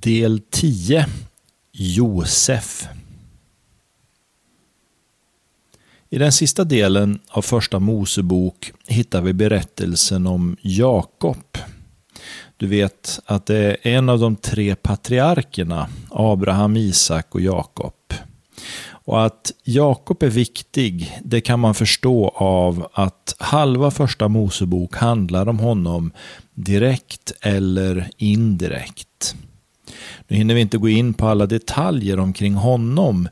Del 10 Josef I den sista delen av första Mosebok hittar vi berättelsen om Jakob. Du vet att det är en av de tre patriarkerna, Abraham, Isak och Jakob. Och att Jakob är viktig, det kan man förstå av att halva första Mosebok handlar om honom direkt eller indirekt. Nu hinner vi inte gå in på alla detaljer omkring honom,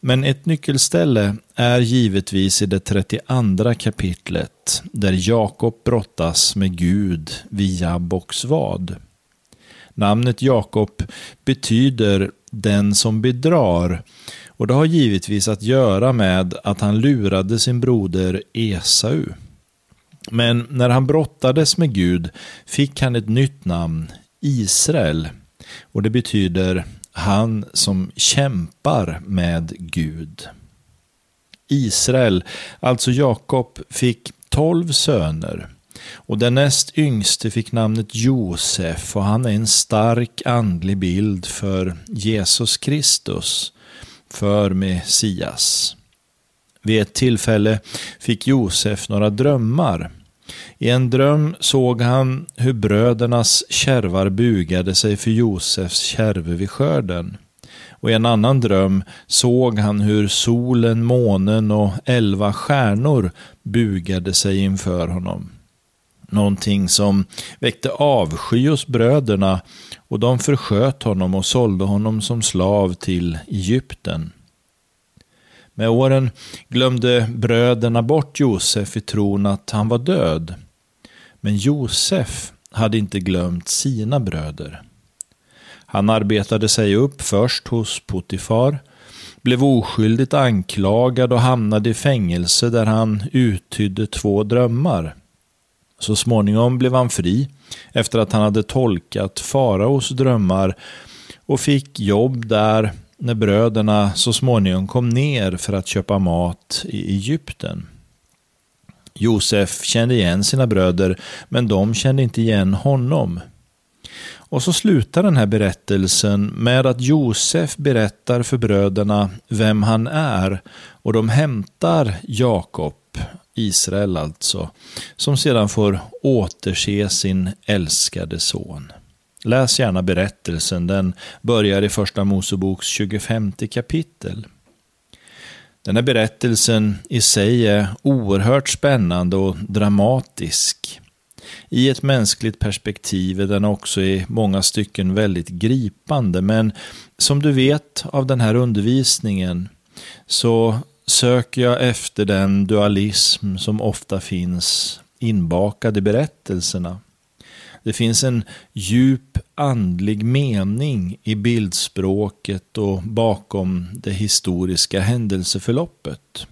men ett nyckelställe är givetvis i det 32 kapitlet, där Jakob brottas med Gud vid Jabboks vad. Namnet Jakob betyder den som bedrar och det har givetvis att göra med att han lurade sin broder Esau. Men när han brottades med Gud fick han ett nytt namn, Israel, och det betyder han som kämpar med Gud. Israel, alltså Jakob, fick tolv söner. Och den näst yngste fick namnet Josef och han är en stark andlig bild för Jesus Kristus, för Messias. Vid ett tillfälle fick Josef några drömmar. I en dröm såg han hur brödernas kärvar bugade sig för Josefs kärve vid skörden. Och i en annan dröm såg han hur solen, månen och elva stjärnor bugade sig inför honom. Någonting som väckte avsky hos bröderna och de försköt honom och sålde honom som slav till Egypten. Med åren glömde bröderna bort Josef i tron att han var död. Men Josef hade inte glömt sina bröder. Han arbetade sig upp först hos Potifar, blev oskyldigt anklagad och hamnade i fängelse där han uttydde två drömmar. Så småningom blev han fri efter att han hade tolkat faraos drömmar och fick jobb där när bröderna så småningom kom ner för att köpa mat i Egypten. Josef kände igen sina bröder, men de kände inte igen honom. Och så slutar den här berättelsen med att Josef berättar för bröderna vem han är och de hämtar Jakob, Israel alltså, som sedan får återse sin älskade son. Läs gärna berättelsen, den börjar i Första Moseboks 25 kapitel. Den här berättelsen i sig är oerhört spännande och dramatisk. I ett mänskligt perspektiv är den också i många stycken väldigt gripande, men som du vet av den här undervisningen så söker jag efter den dualism som ofta finns inbakad i berättelserna. Det finns en djup andlig mening i bildspråket och bakom det historiska händelseförloppet.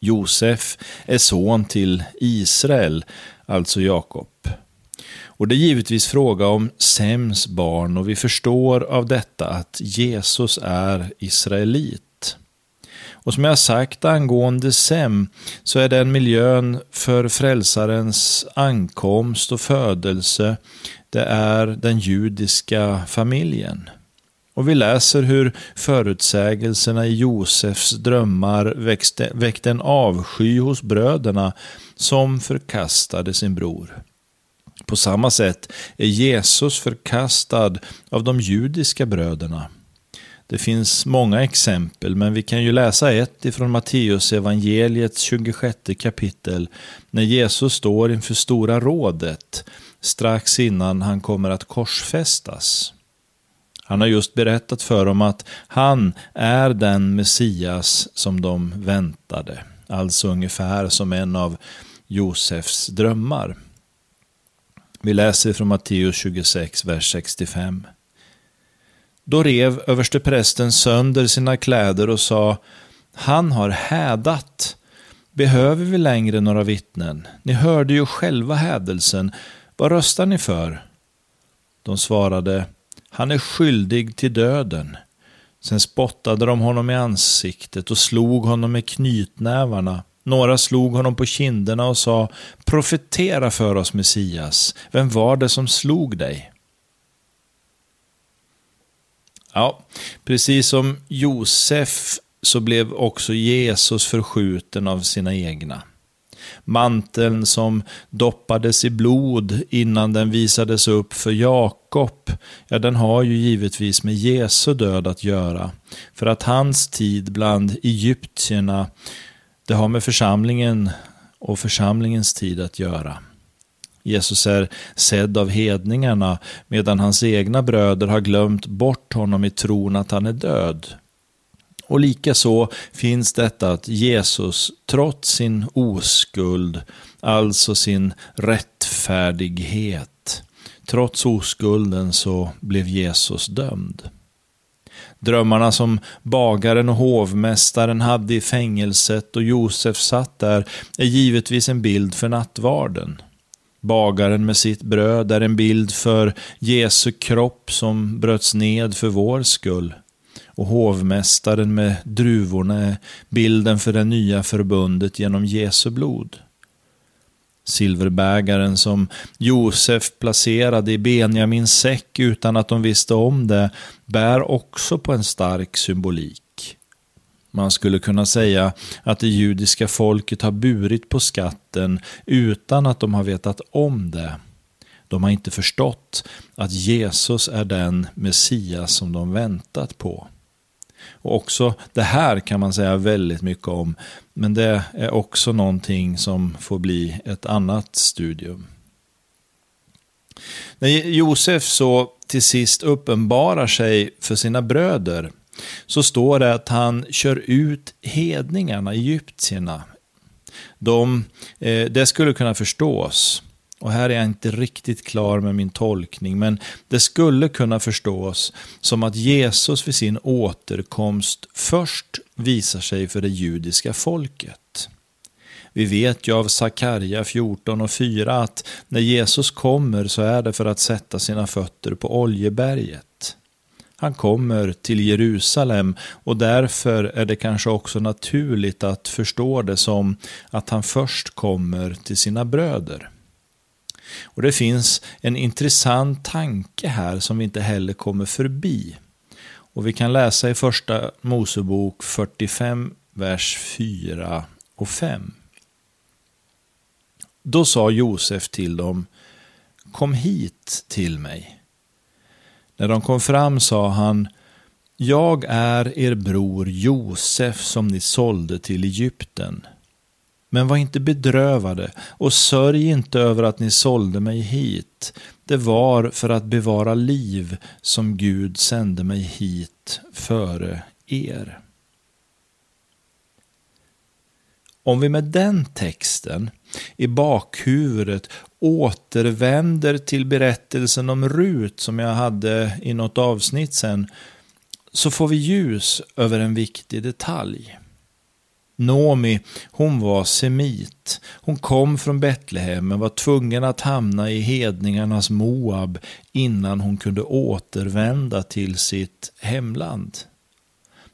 Josef är son till Israel, alltså Jakob. Och det är givetvis fråga om Sems barn och vi förstår av detta att Jesus är israelit. Och som jag sagt angående Sem så är den miljön för frälsarens ankomst och födelse, det är den judiska familjen. Och vi läser hur förutsägelserna i Josefs drömmar växte, väckte en avsky hos bröderna som förkastade sin bror. På samma sätt är Jesus förkastad av de judiska bröderna. Det finns många exempel, men vi kan ju läsa ett ifrån Matteus evangeliets 26 kapitel, när Jesus står inför Stora rådet, strax innan han kommer att korsfästas. Han har just berättat för dem att han är den Messias som de väntade, alltså ungefär som en av Josefs drömmar. Vi läser från Matteus 26, vers 65. Då rev översteprästen sönder sina kläder och sa Han har hädat. Behöver vi längre några vittnen? Ni hörde ju själva hädelsen. Vad röstar ni för? De svarade Han är skyldig till döden. Sen spottade de honom i ansiktet och slog honom med knytnävarna. Några slog honom på kinderna och sa Profetera för oss, Messias. Vem var det som slog dig? Ja, precis som Josef så blev också Jesus förskjuten av sina egna. Manteln som doppades i blod innan den visades upp för Jakob, ja den har ju givetvis med Jesu död att göra. För att hans tid bland egyptierna, det har med församlingen och församlingens tid att göra. Jesus är sedd av hedningarna medan hans egna bröder har glömt bort honom i tron att han är död. Och likaså finns detta att Jesus, trots sin oskuld, alltså sin rättfärdighet, trots oskulden så blev Jesus dömd. Drömmarna som bagaren och hovmästaren hade i fängelset och Josef satt där är givetvis en bild för nattvarden. Bagaren med sitt bröd är en bild för Jesu kropp som bröts ned för vår skull. Och hovmästaren med druvorna är bilden för det nya förbundet genom Jesu blod. Silverbägaren som Josef placerade i Benjamins säck utan att de visste om det bär också på en stark symbolik. Man skulle kunna säga att det judiska folket har burit på skatten utan att de har vetat om det. De har inte förstått att Jesus är den Messias som de väntat på. Och också det här kan man säga väldigt mycket om, men det är också någonting som får bli ett annat studium. När Josef så till sist uppenbarar sig för sina bröder så står det att han kör ut hedningarna, egyptierna. De, eh, det skulle kunna förstås, och här är jag inte riktigt klar med min tolkning, men det skulle kunna förstås som att Jesus vid sin återkomst först visar sig för det judiska folket. Vi vet ju av Sakarja 14 och 4 att när Jesus kommer så är det för att sätta sina fötter på Oljeberget. Han kommer till Jerusalem och därför är det kanske också naturligt att förstå det som att han först kommer till sina bröder. Och Det finns en intressant tanke här som vi inte heller kommer förbi. Och Vi kan läsa i första Mosebok 45, vers 4 och 5. Då sa Josef till dem, Kom hit till mig. När de kom fram sa han, Jag är er bror Josef som ni sålde till Egypten. Men var inte bedrövade och sörj inte över att ni sålde mig hit. Det var för att bevara liv som Gud sände mig hit före er. Om vi med den texten i bakhuvudet återvänder till berättelsen om Rut som jag hade i något avsnitt sen, så får vi ljus över en viktig detalj. Nomi, hon var semit. Hon kom från Betlehem men var tvungen att hamna i hedningarnas Moab innan hon kunde återvända till sitt hemland.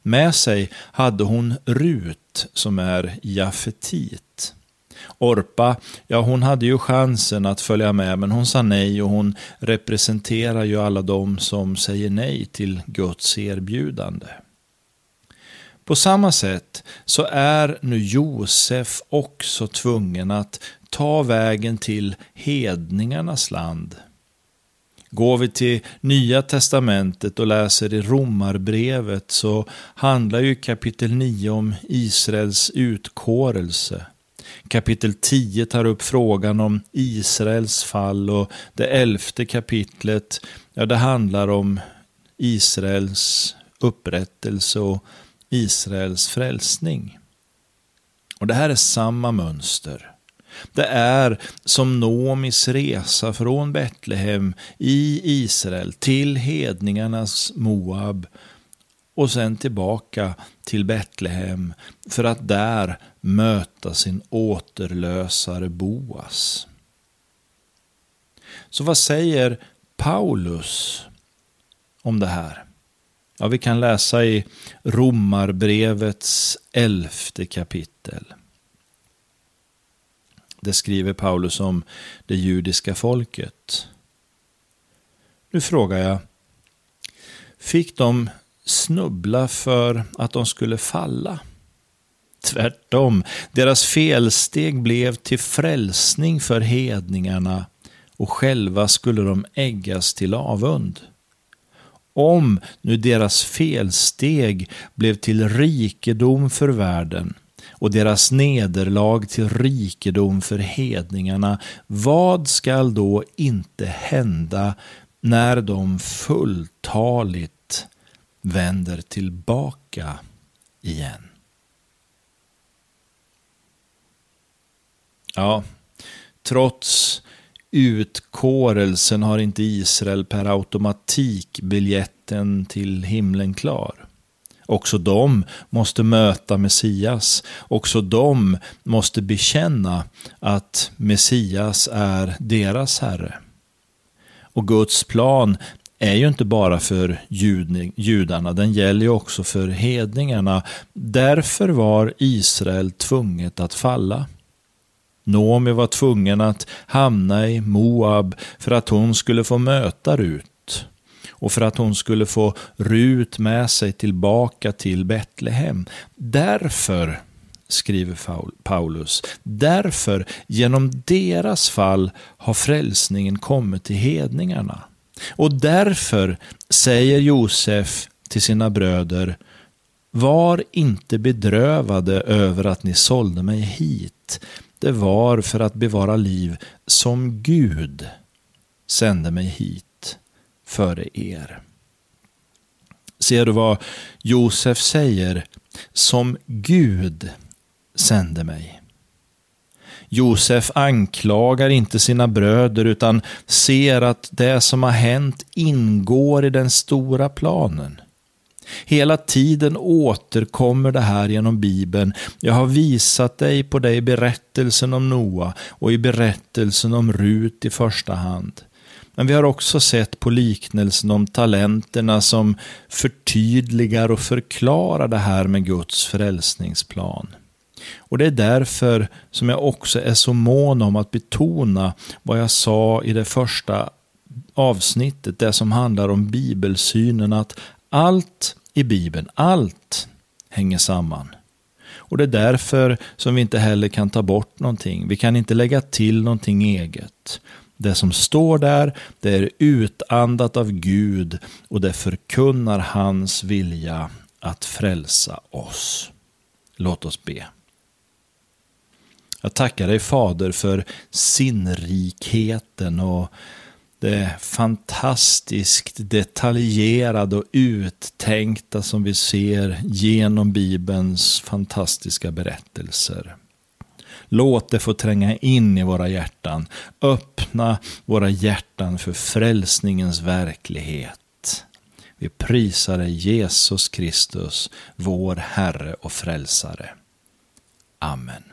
Med sig hade hon Rut som är jafetit. Orpa, ja hon hade ju chansen att följa med men hon sa nej och hon representerar ju alla de som säger nej till Guds erbjudande. På samma sätt så är nu Josef också tvungen att ta vägen till hedningarnas land. Går vi till Nya Testamentet och läser i Romarbrevet så handlar ju kapitel 9 om Israels utkårelse. Kapitel 10 tar upp frågan om Israels fall och det elfte kapitlet, ja det handlar om Israels upprättelse och Israels frälsning. Och det här är samma mönster. Det är som Nomis resa från Betlehem i Israel till hedningarnas Moab och sen tillbaka till Betlehem för att där möta sin återlösare Boas. Så vad säger Paulus om det här? Ja, vi kan läsa i Romarbrevets elfte kapitel. Det skriver Paulus om det judiska folket. Nu frågar jag, fick de snubbla för att de skulle falla. Tvärtom, deras felsteg blev till frälsning för hedningarna och själva skulle de äggas till avund. Om nu deras felsteg blev till rikedom för världen och deras nederlag till rikedom för hedningarna, vad skall då inte hända när de fulltaligt vänder tillbaka igen? Ja, trots utkårelsen har inte Israel per automatik biljetten till himlen klar. Också de måste möta Messias. Också de måste bekänna att Messias är deras Herre. Och Guds plan är ju inte bara för judarna, den gäller ju också för hedningarna. Därför var Israel tvunget att falla. Noomi var tvungen att hamna i Moab för att hon skulle få möta Rut och för att hon skulle få Rut med sig tillbaka till Betlehem. Därför, skriver Paulus, därför genom deras fall har frälsningen kommit till hedningarna. Och därför säger Josef till sina bröder, var inte bedrövade över att ni sålde mig hit det var för att bevara liv som Gud sände mig hit före er. Ser du vad Josef säger? Som Gud sände mig. Josef anklagar inte sina bröder utan ser att det som har hänt ingår i den stora planen. Hela tiden återkommer det här genom Bibeln. Jag har visat dig på det i berättelsen om Noa och i berättelsen om Rut i första hand. Men vi har också sett på liknelsen om talenterna som förtydligar och förklarar det här med Guds frälsningsplan. Och det är därför som jag också är så mån om att betona vad jag sa i det första avsnittet, det som handlar om bibelsynen, att allt i Bibeln, allt hänger samman. Och det är därför som vi inte heller kan ta bort någonting. Vi kan inte lägga till någonting eget. Det som står där, det är utandat av Gud och det förkunnar hans vilja att frälsa oss. Låt oss be. Jag tackar dig Fader för sinnrikheten och det fantastiskt detaljerade och uttänkta som vi ser genom Bibelns fantastiska berättelser. Låt det få tränga in i våra hjärtan. Öppna våra hjärtan för frälsningens verklighet. Vi prisar dig Jesus Kristus, vår Herre och Frälsare. Amen.